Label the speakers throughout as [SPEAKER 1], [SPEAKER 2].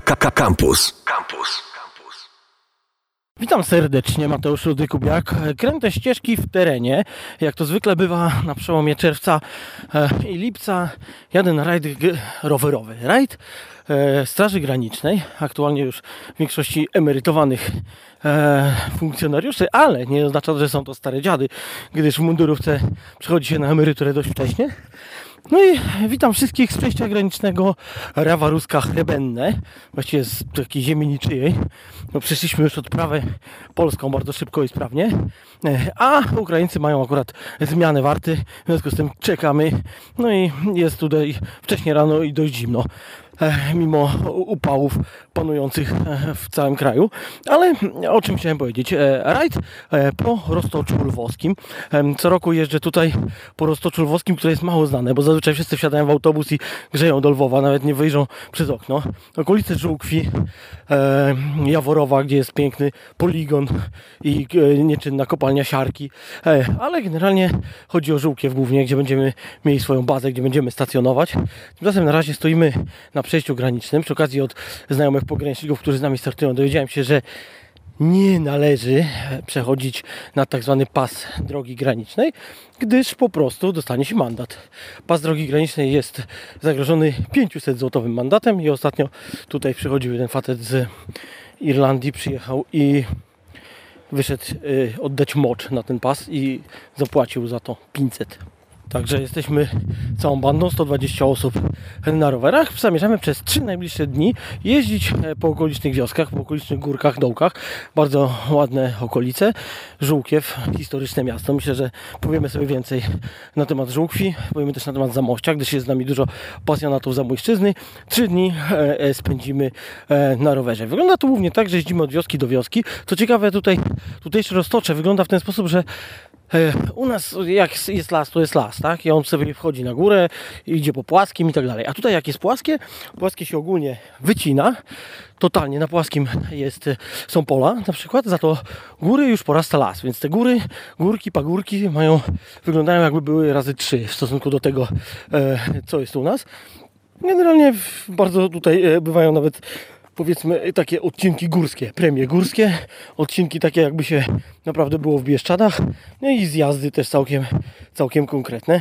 [SPEAKER 1] Campus. Campus.
[SPEAKER 2] Witam serdecznie, Mateusz Rudy-Kubiak. Kręte ścieżki w terenie, jak to zwykle bywa na przełomie czerwca e, i lipca. Jadę na rajd rowerowy. Rajd e, Straży Granicznej, aktualnie już w większości emerytowanych e, funkcjonariuszy, ale nie oznacza, że są to stare dziady, gdyż w mundurówce przychodzi się na emeryturę dość wcześnie. No i witam wszystkich z przejścia granicznego Rawa Ruska właściwie z takiej ziemi niczyjej. No, przeszliśmy już odprawę polską bardzo szybko i sprawnie, e, a Ukraińcy mają akurat zmianę warty, w związku z tym czekamy. No i jest tutaj wcześnie rano i dość zimno. E, mimo upałów panujących e, w całym kraju. Ale o czym chciałem powiedzieć? E, rajd po Roztoczu Lwowskim. Co roku jeżdżę tutaj po Roztoczu Lwowskim, które jest mało znane, bo zazwyczaj wszyscy wsiadają w autobus i grzeją do Lwowa, nawet nie wyjrzą przez okno. Okolice Żółkwi, Jaworowa, gdzie jest piękny poligon i nieczynna kopalnia siarki. Ale generalnie chodzi o Żółkiew głównie, gdzie będziemy mieli swoją bazę, gdzie będziemy stacjonować. Tymczasem na razie stoimy na przejściu granicznym. Przy okazji od znajomych pograniczników, którzy z nami startują, dowiedziałem się, że nie należy przechodzić na tak zwany pas drogi granicznej, gdyż po prostu dostanie się mandat. Pas drogi granicznej jest zagrożony 500 złotowym mandatem i ostatnio tutaj przychodził jeden facet z Irlandii, przyjechał i wyszedł y, oddać mocz na ten pas i zapłacił za to 500 Także jesteśmy całą bandą, 120 osób na rowerach. Zamierzamy przez 3 najbliższe dni jeździć e, po okolicznych wioskach, po okolicznych górkach, dołkach. Bardzo ładne okolice. Żółkiew, historyczne miasto. Myślę, że powiemy sobie więcej na temat Żółkwi. Powiemy też na temat Zamościa, gdyż jest z nami dużo pasjonatów Zamojszczyzny. Trzy dni e, e, spędzimy na rowerze. Wygląda to głównie tak, że jeździmy od wioski do wioski. Co ciekawe, tutaj tutejsze roztocze wygląda w ten sposób, że u nas jak jest las, to jest las, tak? I on sobie wchodzi na górę, idzie po płaskim i tak dalej. A tutaj jak jest płaskie, płaskie się ogólnie wycina. Totalnie na płaskim jest, są pola na przykład, za to góry już porasta las, więc te góry, górki, pagórki mają, wyglądają jakby były razy trzy w stosunku do tego, e, co jest u nas. Generalnie bardzo tutaj e, bywają nawet powiedzmy takie odcinki górskie, premie górskie, odcinki takie jakby się naprawdę było w Bieszczadach, no i zjazdy też całkiem, całkiem konkretne.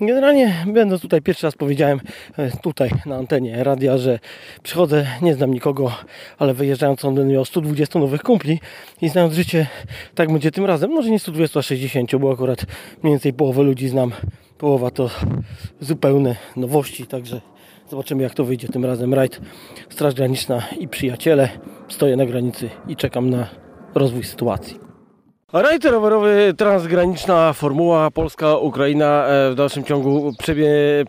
[SPEAKER 2] Generalnie będąc tutaj pierwszy raz powiedziałem e, tutaj na antenie radia, że przychodzę, nie znam nikogo, ale wyjeżdżając on będę miał 120 nowych kumpli i znając życie, tak będzie tym razem, może nie 120, a 60, bo akurat mniej więcej połowę ludzi znam, połowa to zupełne nowości, także Zobaczymy jak to wyjdzie tym razem. Rajd, Straż Graniczna i przyjaciele. Stoję na granicy i czekam na rozwój sytuacji. Rajd rowerowy, transgraniczna formuła Polska-Ukraina. E, w dalszym ciągu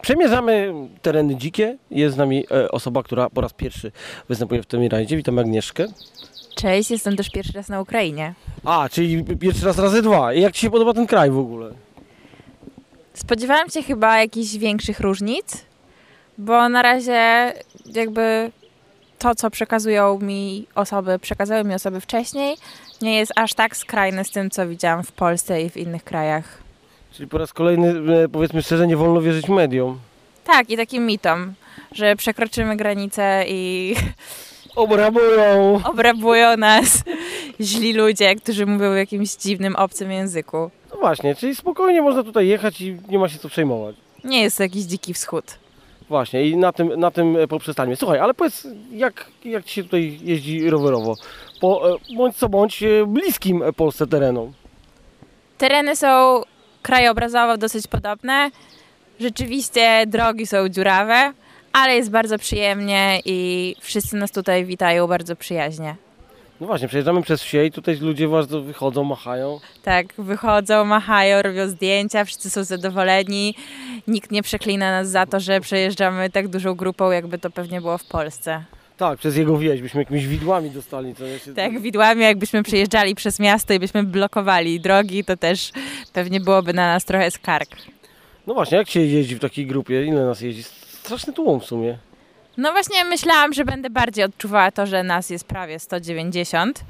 [SPEAKER 2] przemierzamy tereny dzikie. Jest z nami e, osoba, która po raz pierwszy występuje w tym rajdzie. Witam Agnieszkę.
[SPEAKER 3] Cześć, jestem też pierwszy raz na Ukrainie.
[SPEAKER 2] A, czyli pierwszy raz razy dwa. I jak Ci się podoba ten kraj w ogóle?
[SPEAKER 3] Spodziewałam się chyba jakichś większych różnic, bo na razie jakby to, co przekazują mi osoby, przekazały mi osoby wcześniej, nie jest aż tak skrajne z tym, co widziałam w Polsce i w innych krajach.
[SPEAKER 2] Czyli po raz kolejny, e, powiedzmy szczerze, nie wolno wierzyć mediom.
[SPEAKER 3] Tak, i takim mitom, że przekroczymy granicę i
[SPEAKER 2] obrabują.
[SPEAKER 3] obrabują nas źli ludzie, którzy mówią w jakimś dziwnym, obcym języku.
[SPEAKER 2] No właśnie, czyli spokojnie można tutaj jechać i nie ma się co przejmować.
[SPEAKER 3] Nie jest to jakiś dziki wschód.
[SPEAKER 2] Właśnie i na tym, na tym e, poprzestańmy. Słuchaj, ale powiedz, jak, jak Ci się tutaj jeździ rowerowo? Po, e, bądź co bądź e, bliskim Polsce terenom.
[SPEAKER 3] Tereny są krajobrazowo dosyć podobne. Rzeczywiście drogi są dziurawe, ale jest bardzo przyjemnie i wszyscy nas tutaj witają bardzo przyjaźnie.
[SPEAKER 2] No właśnie, przejeżdżamy przez wsie i tutaj ludzie bardzo wychodzą, machają.
[SPEAKER 3] Tak, wychodzą, machają, robią zdjęcia, wszyscy są zadowoleni. Nikt nie przeklina nas za to, że przejeżdżamy tak dużą grupą, jakby to pewnie było w Polsce.
[SPEAKER 2] Tak, przez jego wieś byśmy jakimiś widłami dostali. To
[SPEAKER 3] się... Tak, widłami, jakbyśmy przejeżdżali przez miasto i byśmy blokowali drogi, to też pewnie byłoby na nas trochę skarg.
[SPEAKER 2] No właśnie, jak się jeździ w takiej grupie? Ile nas jeździ? Straszny tłum w sumie.
[SPEAKER 3] No właśnie myślałam, że będę bardziej odczuwała to, że nas jest prawie 190,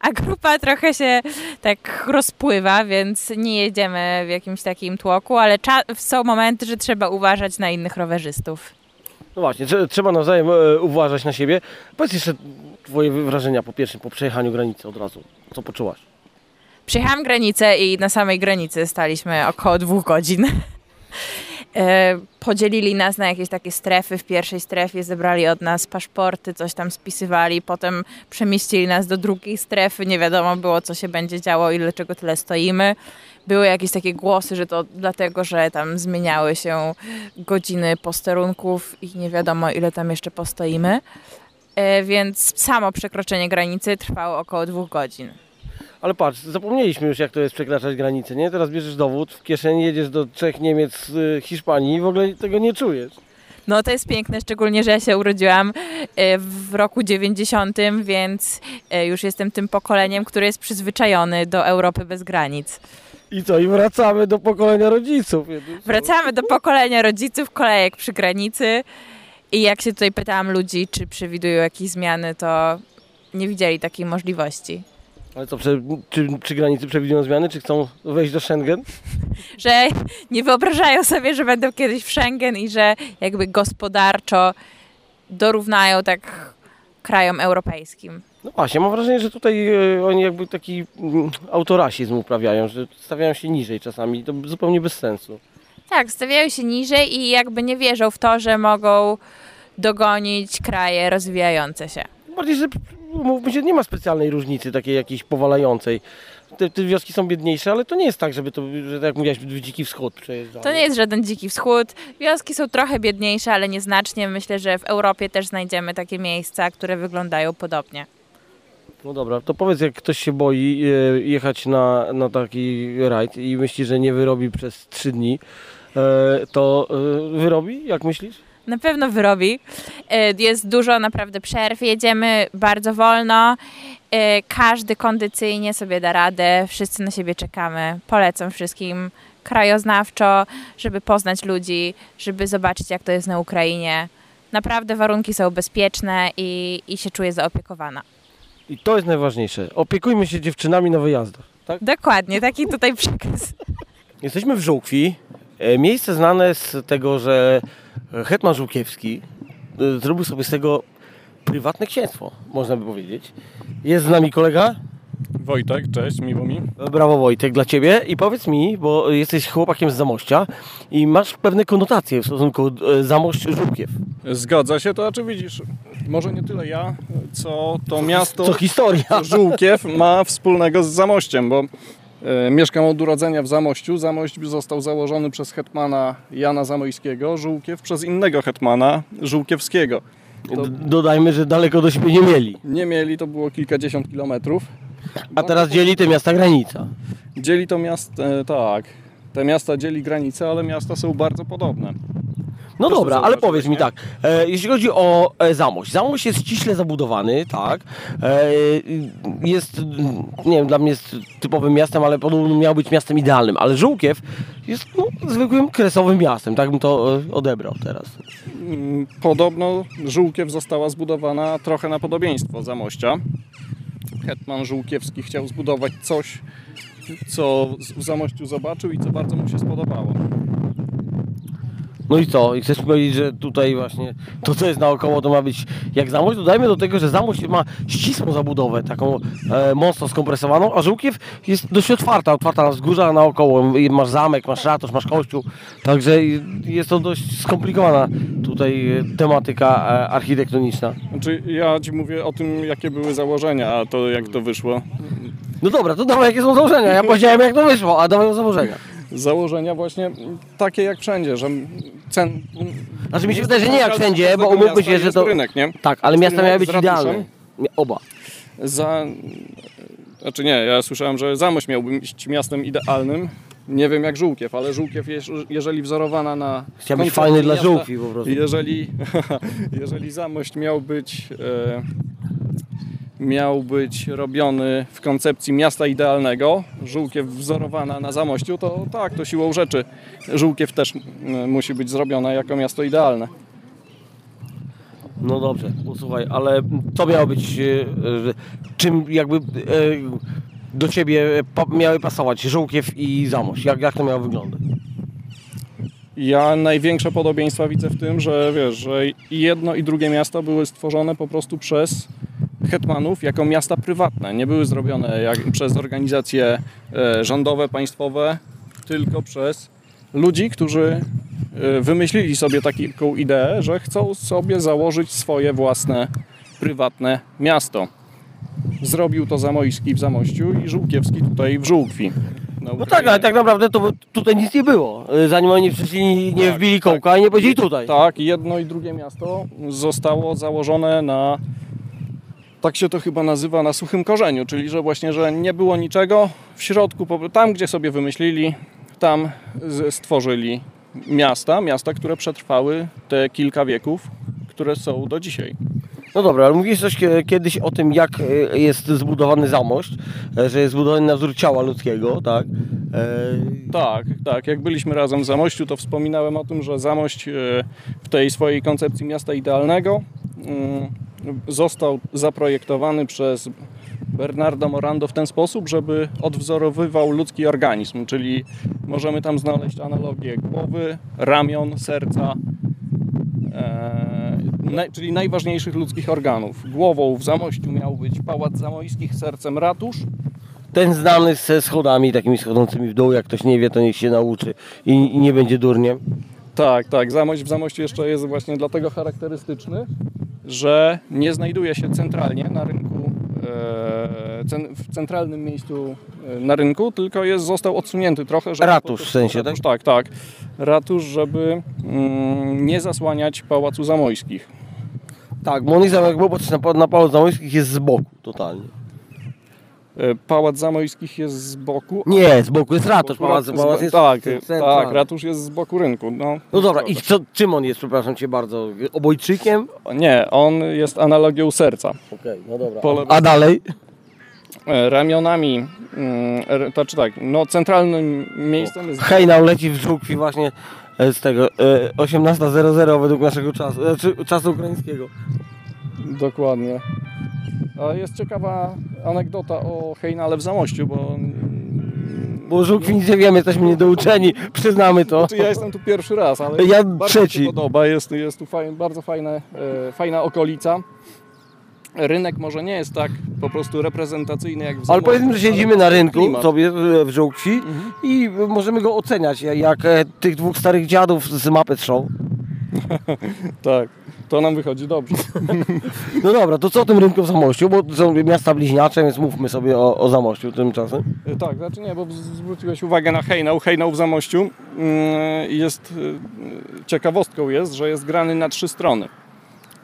[SPEAKER 3] a grupa trochę się tak rozpływa, więc nie jedziemy w jakimś takim tłoku, ale są momenty, że trzeba uważać na innych rowerzystów.
[SPEAKER 2] No właśnie, trze- trzeba nawzajem e, uważać na siebie. Powiedz jeszcze twoje wrażenia po pierwszym, po przejechaniu granicy od razu. Co poczułaś?
[SPEAKER 3] Przejechałam granicę i na samej granicy staliśmy około dwóch godzin. E, Podzielili nas na jakieś takie strefy. W pierwszej strefie zebrali od nas paszporty, coś tam spisywali, potem przemieścili nas do drugiej strefy. Nie wiadomo było, co się będzie działo i dlaczego tyle stoimy. Były jakieś takie głosy, że to dlatego, że tam zmieniały się godziny posterunków i nie wiadomo, ile tam jeszcze postoimy. E, Więc samo przekroczenie granicy trwało około dwóch godzin.
[SPEAKER 2] Ale patrz, zapomnieliśmy już jak to jest przekraczać granicę, nie? Teraz bierzesz dowód, w kieszeni jedziesz do Czech, Niemiec, y, Hiszpanii i w ogóle tego nie czujesz.
[SPEAKER 3] No to jest piękne, szczególnie, że ja się urodziłam e, w roku 90, więc e, już jestem tym pokoleniem, które jest przyzwyczajony do Europy bez granic.
[SPEAKER 2] I co? I wracamy do pokolenia rodziców.
[SPEAKER 3] Wracamy do pokolenia rodziców, kolejek przy granicy i jak się tutaj pytałam ludzi, czy przewidują jakieś zmiany, to nie widzieli takiej możliwości.
[SPEAKER 2] Ale co, prze, czy przy granicy przewidują zmiany? Czy chcą wejść do Schengen?
[SPEAKER 3] Że nie wyobrażają sobie, że będą kiedyś w Schengen i że jakby gospodarczo dorównają tak krajom europejskim.
[SPEAKER 2] No właśnie, mam wrażenie, że tutaj e, oni jakby taki mm, autorasizm uprawiają, że stawiają się niżej czasami. To zupełnie bez sensu.
[SPEAKER 3] Tak, stawiają się niżej i jakby nie wierzą w to, że mogą dogonić kraje rozwijające się.
[SPEAKER 2] Bardziej, że mówmy się, nie ma specjalnej różnicy takiej jakiejś powalającej. Te, te wioski są biedniejsze, ale to nie jest tak, żeby to, że tak jak mówiłaś, dziki wschód przejeżdżało.
[SPEAKER 3] To nie jest żaden dziki wschód. Wioski są trochę biedniejsze, ale nieznacznie. Myślę, że w Europie też znajdziemy takie miejsca, które wyglądają podobnie.
[SPEAKER 2] No dobra, to powiedz, jak ktoś się boi e, jechać na, na taki rajd i myśli, że nie wyrobi przez trzy dni, e, to e, wyrobi? Jak myślisz?
[SPEAKER 3] Na pewno wyrobi. E, Jest dużo naprawdę przerw, jedziemy bardzo wolno. E, Każdy kondycyjnie sobie da radę, wszyscy na siebie czekamy. Polecam wszystkim krajoznawczo, żeby poznać ludzi, żeby zobaczyć jak to jest na Ukrainie. Naprawdę warunki są bezpieczne i, i się czuję zaopiekowana.
[SPEAKER 2] I to jest najważniejsze. Opiekujmy się dziewczynami na wyjazdach. Tak?
[SPEAKER 3] Dokładnie, taki tutaj przekaz.
[SPEAKER 2] Jesteśmy w Żółkwi. E, Miejsce znane z tego, że Hetman Żółkiewski e, zrobił sobie z tego prywatne księstwo, można by powiedzieć. Jest z nami kolega.
[SPEAKER 1] Wojtek, cześć, miło mi.
[SPEAKER 2] Brawo Wojtek, dla Ciebie. I powiedz mi, bo jesteś chłopakiem z Zamościa i masz pewne konotacje w stosunku e, Zamość-Żółkiew.
[SPEAKER 1] Zgadza się, to znaczy widzisz, może nie tyle ja, co to miasto
[SPEAKER 2] Co historia.
[SPEAKER 1] Żółkiew ma wspólnego z Zamościem, bo mieszkam od urodzenia w Zamościu. Zamość został założony przez hetmana Jana Zamojskiego, Żółkiew przez innego hetmana Żółkiewskiego. To
[SPEAKER 2] Dodajmy, że daleko do siebie nie mieli.
[SPEAKER 1] nie mieli, to było kilkadziesiąt kilometrów.
[SPEAKER 2] A teraz dzieli te miasta granica.
[SPEAKER 1] Dzieli to miasto, e, tak, te miasta dzieli granice, ale miasta są bardzo podobne.
[SPEAKER 2] No dobra, ale powiedz mi
[SPEAKER 1] nie?
[SPEAKER 2] tak, e, jeśli chodzi o e, Zamość. Zamość jest ściśle zabudowany, tak. E, jest, nie wiem, dla mnie jest typowym miastem, ale podobno miał być miastem idealnym. Ale Żółkiew jest no, zwykłym kresowym miastem, tak bym to e, odebrał teraz.
[SPEAKER 1] Mm, Podobno Żółkiew została zbudowana trochę na podobieństwo Zamościa. Hetman Żółkiewski chciał zbudować coś, co w Zamościu zobaczył i co bardzo mu się spodobało.
[SPEAKER 2] No i co? I chcesz powiedzieć, że tutaj właśnie to, co jest naokoło, to ma być jak Zamość? Dodajmy do tego, że Zamość ma ścisłą zabudowę, taką e, mocno skompresowaną, a Żółkiew jest dość otwarta, otwarta na wzgórza, a naokoło I masz zamek, masz ratusz, masz kościół, także jest to dość skomplikowana tutaj e, tematyka e, architektoniczna.
[SPEAKER 1] Znaczy, ja ci mówię o tym, jakie były założenia, a to jak to wyszło.
[SPEAKER 2] No dobra, to dawaj jakie są założenia, ja powiedziałem jak to wyszło, a dawaj założenia.
[SPEAKER 1] Założenia właśnie takie jak wszędzie, że cen...
[SPEAKER 2] Znaczy mi się wydaje, że nie jak wszędzie, bo umówmy się, że to...
[SPEAKER 1] rynek, nie?
[SPEAKER 2] Tak, ale miasta miały być idealne. Oba.
[SPEAKER 1] Za... Znaczy nie, ja słyszałem, że Zamość miałby być miastem idealnym. Nie wiem jak Żółkiew, ale Żółkiew jeżeli wzorowana na...
[SPEAKER 2] Chciał być fajny dla żółkwi po prostu.
[SPEAKER 1] Jeżeli, jeżeli Zamość miał być, e, miał być robiony w koncepcji miasta idealnego, Żółkiew wzorowana na Zamościu, to tak, to siłą rzeczy Żółkiew też m, musi być zrobione jako miasto idealne.
[SPEAKER 2] No dobrze, posłuchaj, ale co miało być, e, e, czym jakby e, do ciebie miały pasować Żółkiew i Zamość? Jak, jak to miało wyglądać?
[SPEAKER 1] Ja największe podobieństwa widzę w tym, że wiesz, że jedno i drugie miasto były stworzone po prostu przez hetmanów jako miasta prywatne. Nie były zrobione jak, przez organizacje e, rządowe, państwowe, tylko przez ludzi, którzy e, wymyślili sobie taką ideę, że chcą sobie założyć swoje własne prywatne miasto. Zrobił to Zamojski w Zamościu i Żółkiewski tutaj w Żółkwi. Na
[SPEAKER 2] No tak, ale tak naprawdę to tutaj nic nie było. Y, Zanim oni przyszli, nie
[SPEAKER 1] Tak,
[SPEAKER 2] wbili
[SPEAKER 1] tak.
[SPEAKER 2] kołka i nie powiedzieli tutaj.
[SPEAKER 1] Tak, jedno i drugie miasto zostało założone na, tak się to chyba nazywa, na suchym korzeniu, czyli że właśnie, że nie było niczego w środku, tam gdzie sobie wymyślili, tam stworzyli miasta, miasta, które przetrwały te kilka wieków, które są do dzisiaj.
[SPEAKER 2] No dobra, ale mówiłeś coś kie- kiedyś o tym, jak e, jest zbudowany zamość, e, że jest zbudowany na wzór ciała ludzkiego, tak? E,
[SPEAKER 1] Tak, tak. Jak byliśmy razem w Zamościu, to wspominałem o tym, że Zamość e, w tej swojej koncepcji miasta idealnego mm, został zaprojektowany przez Bernardo Morando w ten sposób, żeby odwzorowywał ludzki organizm, czyli możemy tam znaleźć analogię głowy, ramion, serca, e, czyli najważniejszych ludzkich organów. Głową w Zamościu miał być Pałac Zamojskich, sercem ratusz,
[SPEAKER 2] Ten znany ze schodami takimi schodzącymi w dół, jak ktoś nie wie, to niech się nauczy i, i nie będzie durniem.
[SPEAKER 1] Tak, tak. Zamość w Zamościu jeszcze jest właśnie dlatego charakterystyczny, że nie znajduje się centralnie na rynku, e, w centralnym miejscu e, na rynku, tylko jest, został odsunięty trochę. Żeby
[SPEAKER 2] Ratusz w sensie,
[SPEAKER 1] ratusz, tak? Tak, Ratusz, żeby mm, nie zasłaniać Pałacu Zamojskich.
[SPEAKER 2] Tak, jest jak było na, na Pałac Zamojskich jest z boku totalnie.
[SPEAKER 1] E, Pałac Zamojskich jest z boku.
[SPEAKER 2] Nie, z boku jest ratusz, pałac, pałac jest
[SPEAKER 1] tak, tak, ratusz jest z boku rynku. No,
[SPEAKER 2] No dobra, i co, czym on jest, przepraszam Cię bardzo? Obojczykiem?
[SPEAKER 1] Nie, on jest analogią serca.
[SPEAKER 2] Okej, no dobra.
[SPEAKER 1] Po lewej
[SPEAKER 2] A dalej?
[SPEAKER 1] E, ramionami, mm, to czy tak, no centralnym miejscem jest
[SPEAKER 2] Hejnał leci w żółkwi właśnie e, z tego e, 18.00 według naszego czasu, czasu ukraińskiego.
[SPEAKER 1] dokładnie. Jest ciekawa anegdota o Hejnale w Zamościu, bo mm,
[SPEAKER 2] Bo nic nie wiemy, jesteśmy niedouczeni, przyznamy to.
[SPEAKER 1] znaczy ja jestem tu pierwszy raz, ale
[SPEAKER 2] Ja
[SPEAKER 1] bardzo
[SPEAKER 2] trzeci.
[SPEAKER 1] mi się podoba, jest, jest tu fajn, bardzo fajne, e, fajna okolica. Rynek może nie jest tak po prostu reprezentacyjny jak w
[SPEAKER 2] Ale
[SPEAKER 1] Zamościu,
[SPEAKER 2] powiedzmy, że siedzimy na rynku
[SPEAKER 1] klimat.
[SPEAKER 2] sobie w, żółkwi i możemy go oceniać jak e, tych dwóch starych dziadów z Muppet Show.
[SPEAKER 1] Tak, to nam wychodzi dobrze.
[SPEAKER 2] No dobra, to co o tym rynku w Zamościu, bo są miasta bliźniacze, więc mówmy sobie o, o Zamościu tymczasem.
[SPEAKER 1] E, Tak, znaczy nie, bo zwróciłeś uwagę na hejnał. Hejnał w Zamościu mm, jest, y, ciekawostką jest, że jest grany na trzy strony.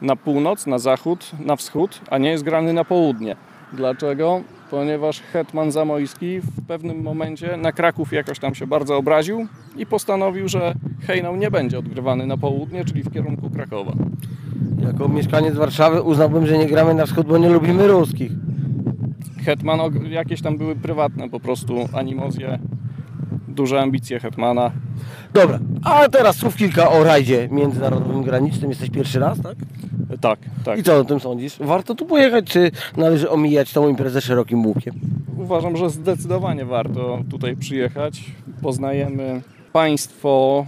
[SPEAKER 1] Na północ, na zachód, na wschód, a nie jest grany na południe. Dlaczego? Ponieważ hetman Zamojski w pewnym momencie na Kraków jakoś tam się bardzo obraził i postanowił, że hejnał nie będzie odgrywany na południe, czyli w kierunku Krakowa.
[SPEAKER 2] Jako mieszkaniec Warszawy uznałbym, że nie gramy na wschód, bo nie lubimy ruskich.
[SPEAKER 1] Hetman, jakieś tam były prywatne po prostu animozje, duże ambicje hetmana.
[SPEAKER 2] Dobra, a teraz słów kilka o rajdzie międzynarodowym granicznym. Jesteś pierwszy raz, tak?
[SPEAKER 1] Tak, tak.
[SPEAKER 2] I co o tym sądzisz? Warto tu pojechać, czy należy omijać tą imprezę szerokim łukiem?
[SPEAKER 1] Uważam, że zdecydowanie warto tutaj przyjechać. Poznajemy państwo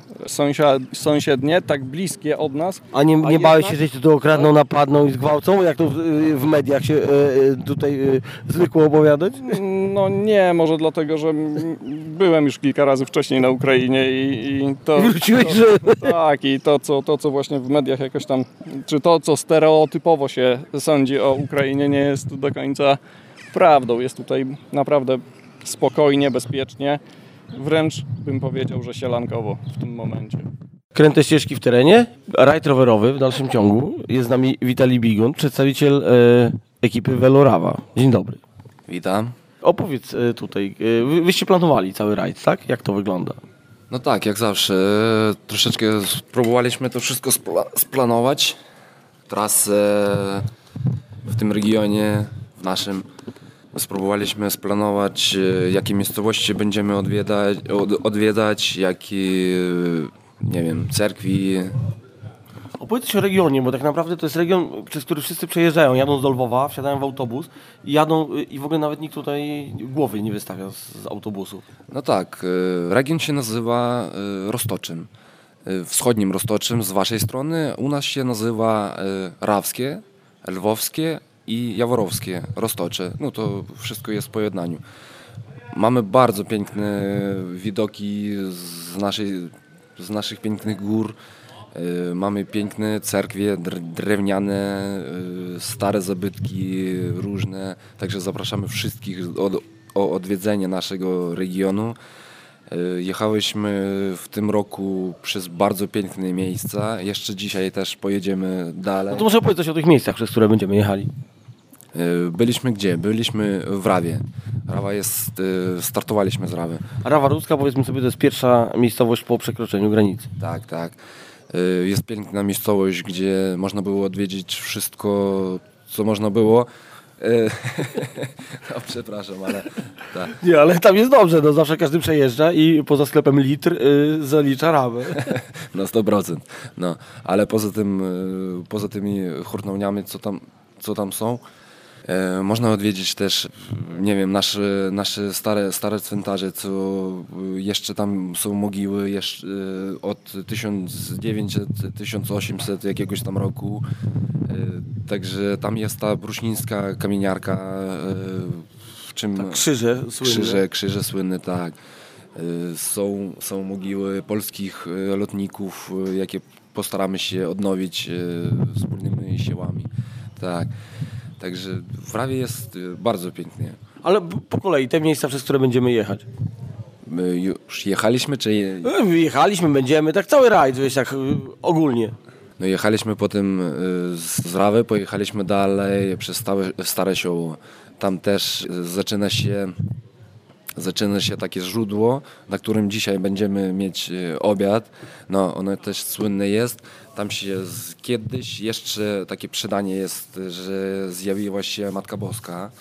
[SPEAKER 1] sąsiednie, tak bliskie od nas.
[SPEAKER 2] A nie, nie
[SPEAKER 1] A
[SPEAKER 2] bałeś się, że cię tu okradną, napadną i zgwałcą, jak to w, w mediach się e, e, tutaj e, zwykło opowiadać?
[SPEAKER 1] No nie, może dlatego, że byłem już kilka razy wcześniej na Ukrainie i, i to...
[SPEAKER 2] Wróciłeś, że...
[SPEAKER 1] Tak, i to co, to, co właśnie w mediach jakoś tam, czy to, co stereotypowo się sądzi o Ukrainie, nie jest do końca prawdą. Jest tutaj naprawdę spokojnie, bezpiecznie. Wręcz bym powiedział, że sielankowo w tym momencie.
[SPEAKER 2] Kręte ścieżki w terenie, rajd rowerowy w dalszym ciągu. Jest z nami Witali Bigun, przedstawiciel e, ekipy Velorawa. Dzień dobry.
[SPEAKER 4] Witam.
[SPEAKER 2] Opowiedz e, tutaj, e, wy, wyście planowali cały rajd, tak? Jak to wygląda?
[SPEAKER 4] No tak, jak zawsze. Troszeczkę spróbowaliśmy to wszystko spla- splanować. Trasę w tym regionie, w naszym. Spróbowaliśmy splanować, e, jakie miejscowości będziemy odwiedzać, od, odwiedzać jakie, nie wiem, cerkwi.
[SPEAKER 2] Opowiedz o regionie, bo tak naprawdę to jest region, przez który wszyscy przejeżdżają. Jadą z Lwowa, wsiadają w autobus i jadą y, i w ogóle nawet nikt tutaj głowy nie wystawia z, z autobusu.
[SPEAKER 4] No tak, e, region się nazywa Roztoczyn. e, wschodnim Roztoczem z waszej strony. U nas się nazywa Rawskie, Lwowskie i Jaworowskie Roztocze. No to wszystko jest w pojednaniu. Mamy bardzo piękne widoki z, naszej, z naszych pięknych gór. E, Mamy piękne cerkwie dr- drewniane, e, stare zabytki różne. Także zapraszamy wszystkich od, o odwiedzenie naszego regionu. E, Jechałyśmy w tym roku przez bardzo piękne miejsca. Jeszcze dzisiaj też pojedziemy dalej.
[SPEAKER 2] No to może opowiedz coś o tych miejscach, przez które będziemy jechali.
[SPEAKER 4] Byliśmy gdzie? Byliśmy w Rawie. Rawa jest, startowaliśmy z Rawy.
[SPEAKER 2] Rawa Ruska, powiedzmy sobie, to jest pierwsza miejscowość po przekroczeniu granicy.
[SPEAKER 4] Tak, tak. Y, Jest piękna miejscowość, gdzie można było odwiedzić wszystko, co można było. Y, No, przepraszam, ale tak.
[SPEAKER 2] Nie, ale tam jest dobrze, no zawsze każdy przejeżdża i poza sklepem litr y, zalicza rawę.
[SPEAKER 4] na 100%. No, ale poza tym, y, poza tymi hurtowniami, co tam, co tam są, można odwiedzić też, nie wiem, nasze, nasze stare, stare cmentarze, co jeszcze tam są mogiły jeszcze od 1900-1800 jakiegoś tam roku. E, Także tam jest ta bruśnińska kamieniarka, e, w czym
[SPEAKER 2] Krzyże słynne.
[SPEAKER 4] krzyże, krzyże słynne, tak. Są, są mogiły polskich lotników, jakie postaramy się odnowić wspólnymi siłami. Tak. Także w Rawie jest y, bardzo pięknie.
[SPEAKER 2] Ale po kolei, te miejsca, przez które będziemy jechać.
[SPEAKER 4] My już jechaliśmy, czy je,
[SPEAKER 2] Y, Jechaliśmy, będziemy, tak cały rajd, wiesz, tak y, ogólnie.
[SPEAKER 4] no jechaliśmy potem y, z Rawy, pojechaliśmy dalej przez stałe, Stare Sioło. Tam też zaczyna się zaczyna się takie źródło, na którym dzisiaj będziemy mieć e, obiad. No, ono też słynne jest. Tam się z, kiedyś jeszcze takie przedanie jest, że zjawiła się Matka Boska.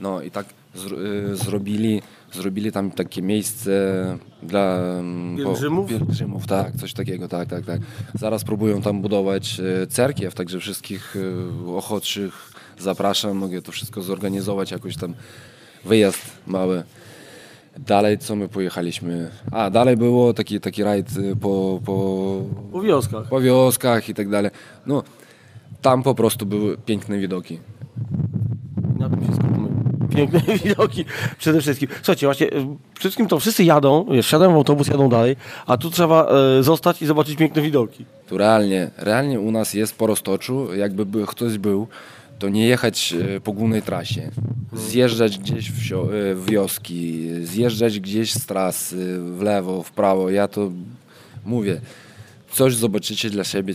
[SPEAKER 4] No i tak zro, e, zrobili, zrobili tam takie miejsce dla mm,
[SPEAKER 2] Pielgrzymów?
[SPEAKER 4] pielgrzymów, tak, coś takiego, tak, tak, tak. Zaraz próbują tam budować e, cerkiew, także wszystkich e, ochotszych zapraszam, mogę to wszystko zorganizować, jakoś tam wyjazd mały. Dalej co my pojechaliśmy? A, dalej było taki, taki rajd y, po, po,
[SPEAKER 2] Po wioskach.
[SPEAKER 4] po wioskach i tak dalej. No, tam po prostu były piękne widoki.
[SPEAKER 2] Na tym się skupmy. Piękne widoki przede wszystkim. Słuchajcie, właśnie y, przede wszystkim to wszyscy jadą, wiesz, siadają w autobus, jadą dalej, a tu trzeba y, zostać i zobaczyć piękne widoki.
[SPEAKER 4] Tu realnie, realnie u nas jest po roztoczu, jakby by ktoś był, to nie jechać e, po głównej trasie. Zjeżdżać gdzieś w, e, w wioski, zjeżdżać gdzieś z trasy, w lewo, w prawo. Ja to mówię, coś zobaczycie dla siebie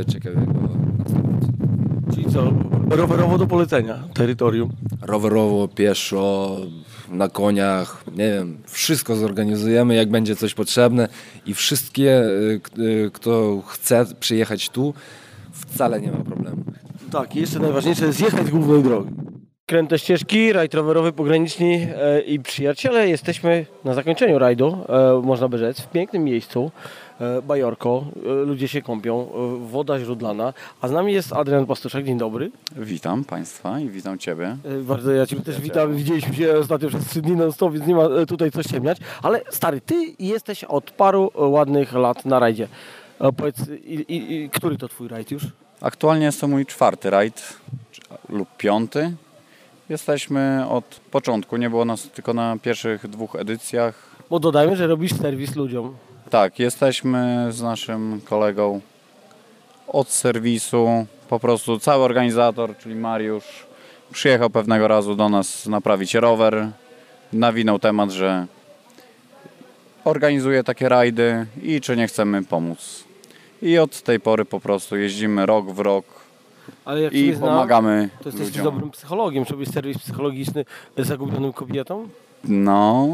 [SPEAKER 4] e, ciekawego. na 100%.
[SPEAKER 2] Czyli co, rowerowo do polecenia terytorium.
[SPEAKER 4] rowerowo, pieszo, na koniach, nie wiem, wszystko zorganizujemy, jak będzie coś potrzebne i wszystkie, kto chce przyjechać tu, wcale nie ma problemu.
[SPEAKER 2] Tak, i jeszcze najważniejsze, zjechać z głównej drogi. Kręte ścieżki, rajd rowerowy, pograniczni e, i przyjaciele. Jesteśmy na zakończeniu rajdu, e, można by rzec, w pięknym miejscu. E, Bajorko, e, ludzie się kąpią, e, woda źródlana. A z nami jest Adrian Pastuszek, dzień dobry.
[SPEAKER 5] Witam Państwa i witam Ciebie.
[SPEAKER 2] E, Bardzo ja Ciebie też witam. Widzieliśmy się ostatnio przez trzy dni non stop, więc nie ma tutaj co ściemniać. Ale stary, Ty jesteś od paru ładnych lat na rajdzie. E, Powiedz, i, i, i, który to Twój rajd już?
[SPEAKER 5] Aktualnie jest to mój czwarty rajd lub piąty. Jesteśmy od początku, nie było nas tylko na pierwszych dwóch edycjach.
[SPEAKER 2] Bo dodajmy, że robisz serwis ludziom.
[SPEAKER 5] Tak, jesteśmy z naszym kolegą od serwisu. Po prostu cały organizator, czyli Mariusz, przyjechał pewnego razu do nas naprawić rower. Nawinął temat, że organizuje takie rajdy i czy nie chcemy pomóc. I od tej pory po prostu jeździmy rok w rok
[SPEAKER 2] Ale jak
[SPEAKER 5] i pomagamy
[SPEAKER 2] to jesteś
[SPEAKER 5] ludziom.
[SPEAKER 2] dobrym psychologiem. Robisz serwis psychologiczny zagubionym kobietom?
[SPEAKER 5] No.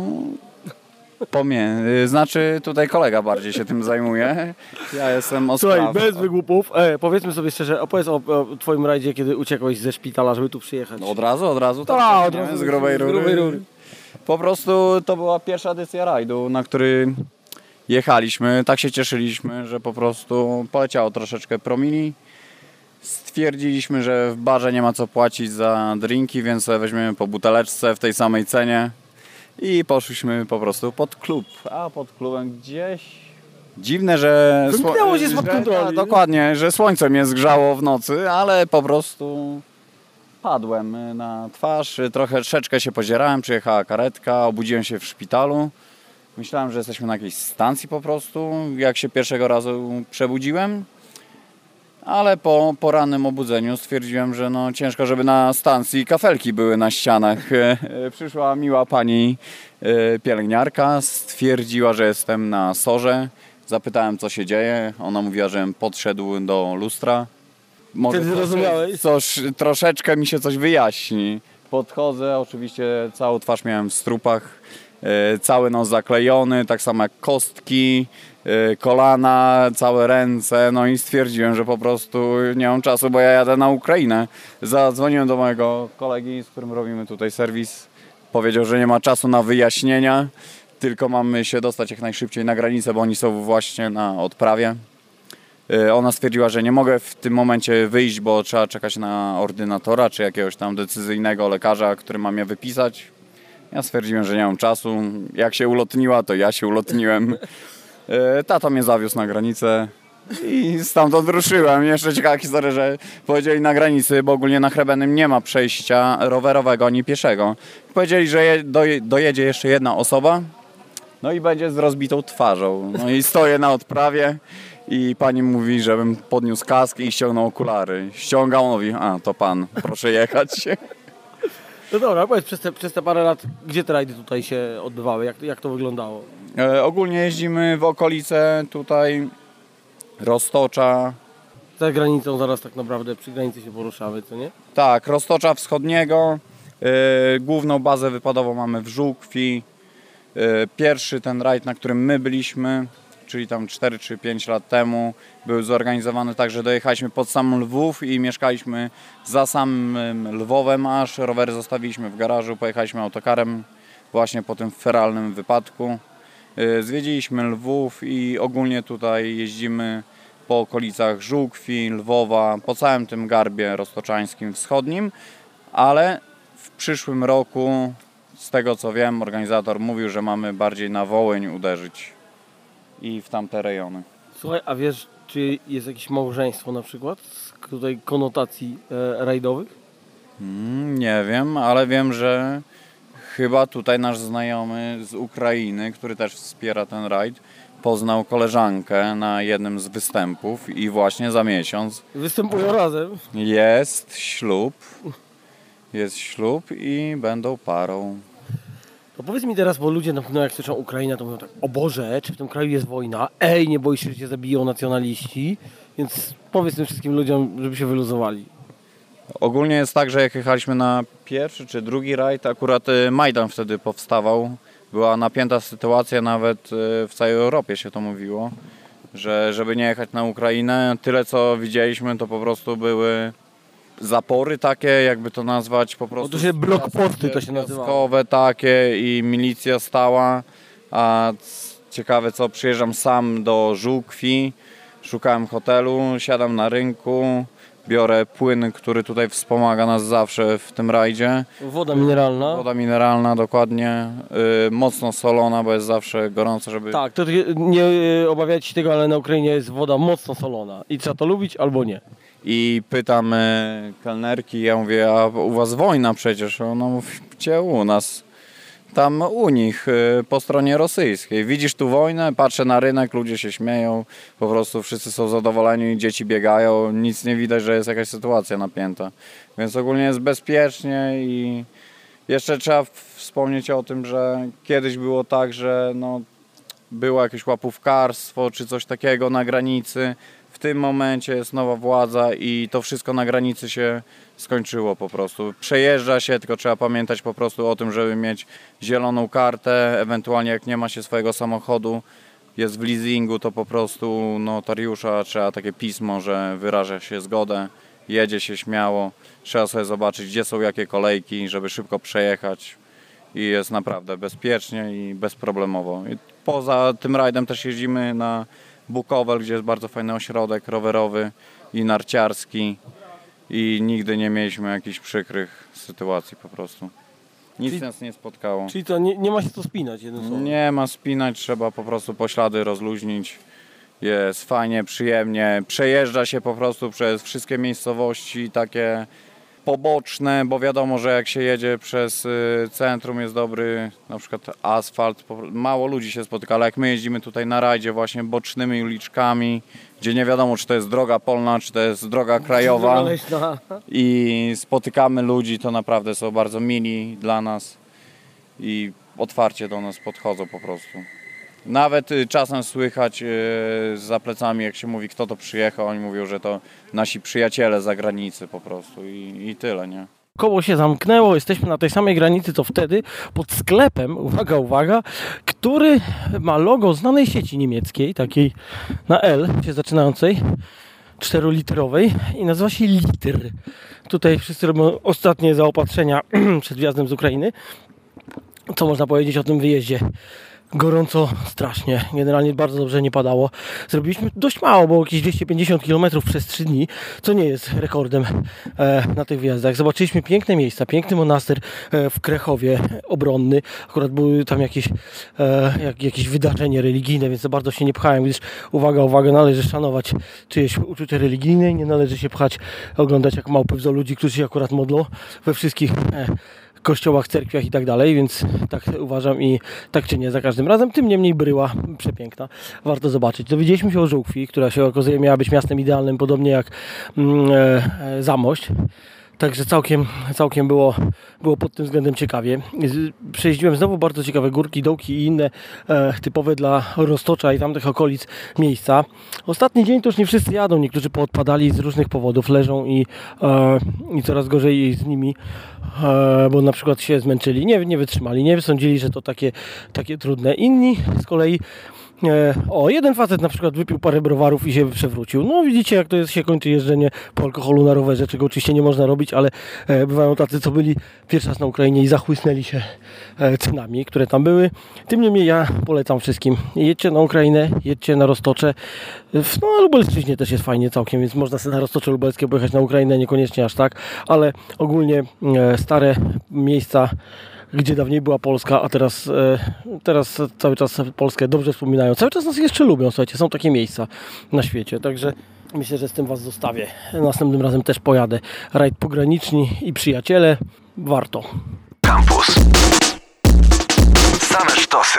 [SPEAKER 5] Pomie... Znaczy tutaj kolega bardziej się tym zajmuje. Ja jestem o
[SPEAKER 2] Słuchaj, bez wygłupów. E, powiedzmy sobie szczerze, opowiedz o, o Twoim rajdzie, kiedy uciekłeś ze szpitala, żeby tu przyjechać.
[SPEAKER 5] No Od razu, od razu?
[SPEAKER 2] Tak,
[SPEAKER 5] tak,
[SPEAKER 2] od
[SPEAKER 5] nie?
[SPEAKER 2] razu
[SPEAKER 5] Z grubej
[SPEAKER 2] z
[SPEAKER 5] rury.
[SPEAKER 2] grubej rury.
[SPEAKER 5] Po prostu to była pierwsza edycja rajdu, na który jechaliśmy. Tak się cieszyliśmy, że po prostu poleciało troszeczkę promili. Stwierdziliśmy, że w barze nie ma co płacić za drinki, więc weźmiemy po buteleczce w tej samej cenie. I poszliśmy po prostu pod klub. A pod klubem gdzieś Dziwne, że...
[SPEAKER 2] Wymknęło się spod
[SPEAKER 5] że-
[SPEAKER 2] kontroli.
[SPEAKER 5] tak, Dokładnie, że słońce mnie zgrzało w nocy, ale po prostu padłem na twarz, trochę troszeczkę się pozierałem, przyjechała karetka, obudziłem się w szpitalu. Myślałem, że jesteśmy na jakiejś stacji po prostu, jak się pierwszego razu przebudziłem. Ale po porannym obudzeniu stwierdziłem, że no ciężko, żeby na stacji kafelki były na ścianach. E, e, Przyszła miła pani e, pielęgniarka, stwierdziła, że jestem na sorze. Zapytałem, co się dzieje. Ona mówiła, żebym podszedł do lustra. Może coś-
[SPEAKER 2] zrozumiałeś?
[SPEAKER 5] Coś, troszeczkę mi się coś wyjaśni. Podchodzę, oczywiście całą twarz miałem w strupach, cały nos zaklejony, tak samo jak kostki, e, kolana, całe ręce. No i stwierdziłem, że po prostu nie mam czasu, bo ja jadę na Ukrainę. Zadzwoniłem do mojego kolegi, z którym robimy tutaj serwis. Powiedział, że nie ma czasu na wyjaśnienia, tylko mamy się dostać jak najszybciej na granicę, bo oni są właśnie na odprawie. Y, Ona stwierdziła, że nie mogę w tym momencie wyjść, bo trzeba czekać na ordynatora czy jakiegoś tam decyzyjnego lekarza, który ma mnie wypisać. Ja stwierdziłem, że nie mam czasu. Jak się ulotniła, to ja się ulotniłem. Y, Tata mnie zawiózł na granicę i stamtąd ruszyłem. Jeszcze ciekawa historia, że powiedzieli na granicy, bo ogólnie na Chrebenym nie ma przejścia rowerowego ani pieszego. Powiedzieli, że je- doje- dojedzie jeszcze jedna osoba, no i będzie z rozbitą twarzą. No i stoję na odprawie i pani mówi, żebym podniósł kask i ściągnął okulary. Ściągał, mówi, a to pan, proszę jechać.
[SPEAKER 2] No dobra, powiedz, przez te, przez te parę lat, gdzie te rajdy tutaj się odbywały? Jak, jak to wyglądało?
[SPEAKER 5] E, ogólnie jeździmy w okolice tutaj Roztocza,
[SPEAKER 2] Za granicą zaraz tak naprawdę, przy granicy się poruszamy, co nie?
[SPEAKER 5] tak, Roztocza Wschodniego. E, główną bazę wypadową mamy w Żółkwi. E, pierwszy ten rajd, na którym my byliśmy, czyli tam 4 czy 5 lat temu, był zorganizowany tak, że dojechaliśmy pod sam Lwów i mieszkaliśmy za samym Lwowem, aż rowery zostawiliśmy w garażu, pojechaliśmy autokarem właśnie po tym feralnym wypadku. E, Zwiedziliśmy Lwów i ogólnie tutaj jeździmy po okolicach Żółkwi, Lwowa, po całym tym garbie roztoczańskim wschodnim, ale w przyszłym roku, z tego co wiem, organizator mówił, że mamy bardziej na Wołyń uderzyć i w tamte rejony.
[SPEAKER 2] Słuchaj, a wiesz, czy jest jakieś małżeństwo na przykład z tutaj konotacji e, rajdowych?
[SPEAKER 5] Mm, nie wiem, ale wiem, że chyba tutaj nasz znajomy z Ukrainy, który też wspiera ten rajd, poznał koleżankę na jednym z występów i właśnie za miesiąc
[SPEAKER 2] Występują razem.
[SPEAKER 5] jest ślub. Jest ślub i będą parą.
[SPEAKER 2] To powiedz mi teraz, bo ludzie na pewno jak słyszą Ukraina, to mówią tak, o Boże, czy w tym kraju jest wojna? Ej, nie boisz się, że cię zabiją nacjonaliści? Więc powiedz tym wszystkim ludziom, żeby się wyluzowali.
[SPEAKER 5] Ogólnie jest tak, że jak jechaliśmy na pierwszy czy drugi rajd, akurat y, Majdan wtedy powstawał. Była napięta sytuacja, nawet y, w całej Europie się to mówiło, że żeby nie jechać na Ukrainę, tyle co widzieliśmy to po prostu były zapory takie, jakby to nazwać po prostu.
[SPEAKER 2] to się blokposty to się.
[SPEAKER 5] Wojskowe takie i milicja stała, a ciekawe co, przyjeżdżam sam do Żółkwi, szukałem hotelu, siadam na rynku, biorę płyn, który tutaj wspomaga nas zawsze w tym rajdzie.
[SPEAKER 2] Woda mineralna.
[SPEAKER 5] Woda mineralna dokładnie, y, mocno solona, bo jest zawsze gorąco, żeby...
[SPEAKER 2] Tak, to nie e, obawiajcie się tego, ale na Ukrainie jest woda mocno solona. I trzeba to lubić albo nie.
[SPEAKER 5] I pytam y, kelnerki, ja mówię, a u was wojna przecież. Ona mówi, gdzie u nas? Tam u nich, y, po stronie rosyjskiej. Widzisz tu wojnę, patrzę na rynek, ludzie się śmieją, po prostu wszyscy są zadowoleni, dzieci biegają, nic nie widać, że jest jakaś sytuacja napięta. Więc ogólnie jest bezpiecznie i jeszcze trzeba wspomnieć o tym, że kiedyś było tak, że no, było jakieś łapówkarstwo czy coś takiego na granicy. Tym momencie jest nowa władza i to wszystko na granicy się skończyło po prostu. Przejeżdża się, tylko trzeba pamiętać po prostu o tym, żeby mieć zieloną kartę, ewentualnie jak nie ma się swojego samochodu, jest w leasingu, to po prostu notariusza trzeba takie pismo, że wyraża się zgodę, jedzie się śmiało, trzeba sobie zobaczyć, gdzie są jakie kolejki, żeby szybko przejechać i jest naprawdę bezpiecznie i bezproblemowo. I poza tym rajdem też jeździmy na Bukowel, gdzie jest bardzo fajny ośrodek rowerowy i narciarski i nigdy nie mieliśmy jakichś przykrych sytuacji po prostu. Nic
[SPEAKER 2] Czyli-
[SPEAKER 5] nas nie spotkało.
[SPEAKER 2] Czyli to nie, nie ma się co spinać jednym słowem.
[SPEAKER 5] Nie ma spinać, trzeba po prostu poślady rozluźnić Jest fajnie, przyjemnie. Przejeżdża się po prostu przez wszystkie miejscowości takie poboczne, bo wiadomo, że jak się jedzie przez y, centrum jest dobry na przykład asfalt, mało ludzi się spotyka, ale jak my jeździmy tutaj na rajdzie właśnie bocznymi uliczkami, gdzie nie wiadomo czy to jest droga polna, czy to jest droga krajowa i spotykamy ludzi, to naprawdę są bardzo mili dla nas i otwarcie do nas podchodzą po prostu. Nawet y, czasem słychać y, za plecami, jak się mówi, kto to przyjechał, oni mówią, że to nasi przyjaciele z zagranicy po prostu i, i tyle, nie?
[SPEAKER 2] Koło się zamknęło, jesteśmy na tej samej granicy co wtedy, pod sklepem, uwaga, uwaga, który ma logo znanej sieci niemieckiej, takiej na L się zaczynającej, 4-litrowej i nazywa się Litr. Tutaj wszyscy robią ostatnie zaopatrzenia przed wjazdem z Ukrainy. Co można powiedzieć o tym wyjeździe? Gorąco strasznie. Generalnie bardzo dobrze nie padało. Zrobiliśmy dość mało, bo jakieś 250 km przez 3 dni, co nie jest rekordem e, na tych wyjazdach. Zobaczyliśmy piękne miejsca, piękny monaster e, w Krechowie obronny. Akurat były tam jakieś, e, jak, jakieś wydarzenie religijne, więc za bardzo się nie pchałem, gdyż uwaga, uwaga, należy szanować czyjeś uczucie religijne nie należy się pchać, oglądać jak małpy w zoo ludzi, którzy się akurat modlą we wszystkich e, kościołach, cerkwiach i tak dalej, więc tak uważam i tak czynię za każdym razem. Tym niemniej bryła przepiękna. Warto zobaczyć. Dowiedzieliśmy się o Żółkwi, która się okazuje miała być miastem idealnym, podobnie jak mm, e, e, Zamość. Także całkiem, całkiem było, było pod tym względem ciekawie. Przejeździłem znowu bardzo ciekawe górki, dołki i inne e, typowe dla Roztocza i tamtych okolic miejsca. Ostatni dzień to już nie wszyscy jadą, niektórzy poodpadali z różnych powodów, leżą i, e, i coraz gorzej z nimi, e, bo na przykład się zmęczyli, nie, nie wytrzymali, nie sądzili, że to takie, takie trudne. Inni z kolei o, jeden facet na przykład wypił parę browarów i się przewrócił. No widzicie, jak to jest, się kończy jeżdżenie po alkoholu na rowerze, czego oczywiście nie można robić, ale e, bywają tacy, co byli pierwszy raz na Ukrainie i zachłysnęli się e, cenami, które tam były. Tym niemniej ja polecam wszystkim. Jedźcie na Ukrainę, jedźcie na Roztocze. No, Lubelszczyźnie też jest fajnie całkiem, więc można sobie na Roztocze Lubelskie pojechać na Ukrainę, niekoniecznie aż tak, ale ogólnie e, stare miejsca gdzie dawniej była Polska, a teraz, e, teraz cały czas Polskę dobrze wspominają. Cały czas nas jeszcze lubią, słuchajcie, są takie miejsca na świecie, także myślę, że z tym Was zostawię. Następnym razem też pojadę. Rajd pograniczni i przyjaciele, warto.
[SPEAKER 6] Campus. Same sztosy.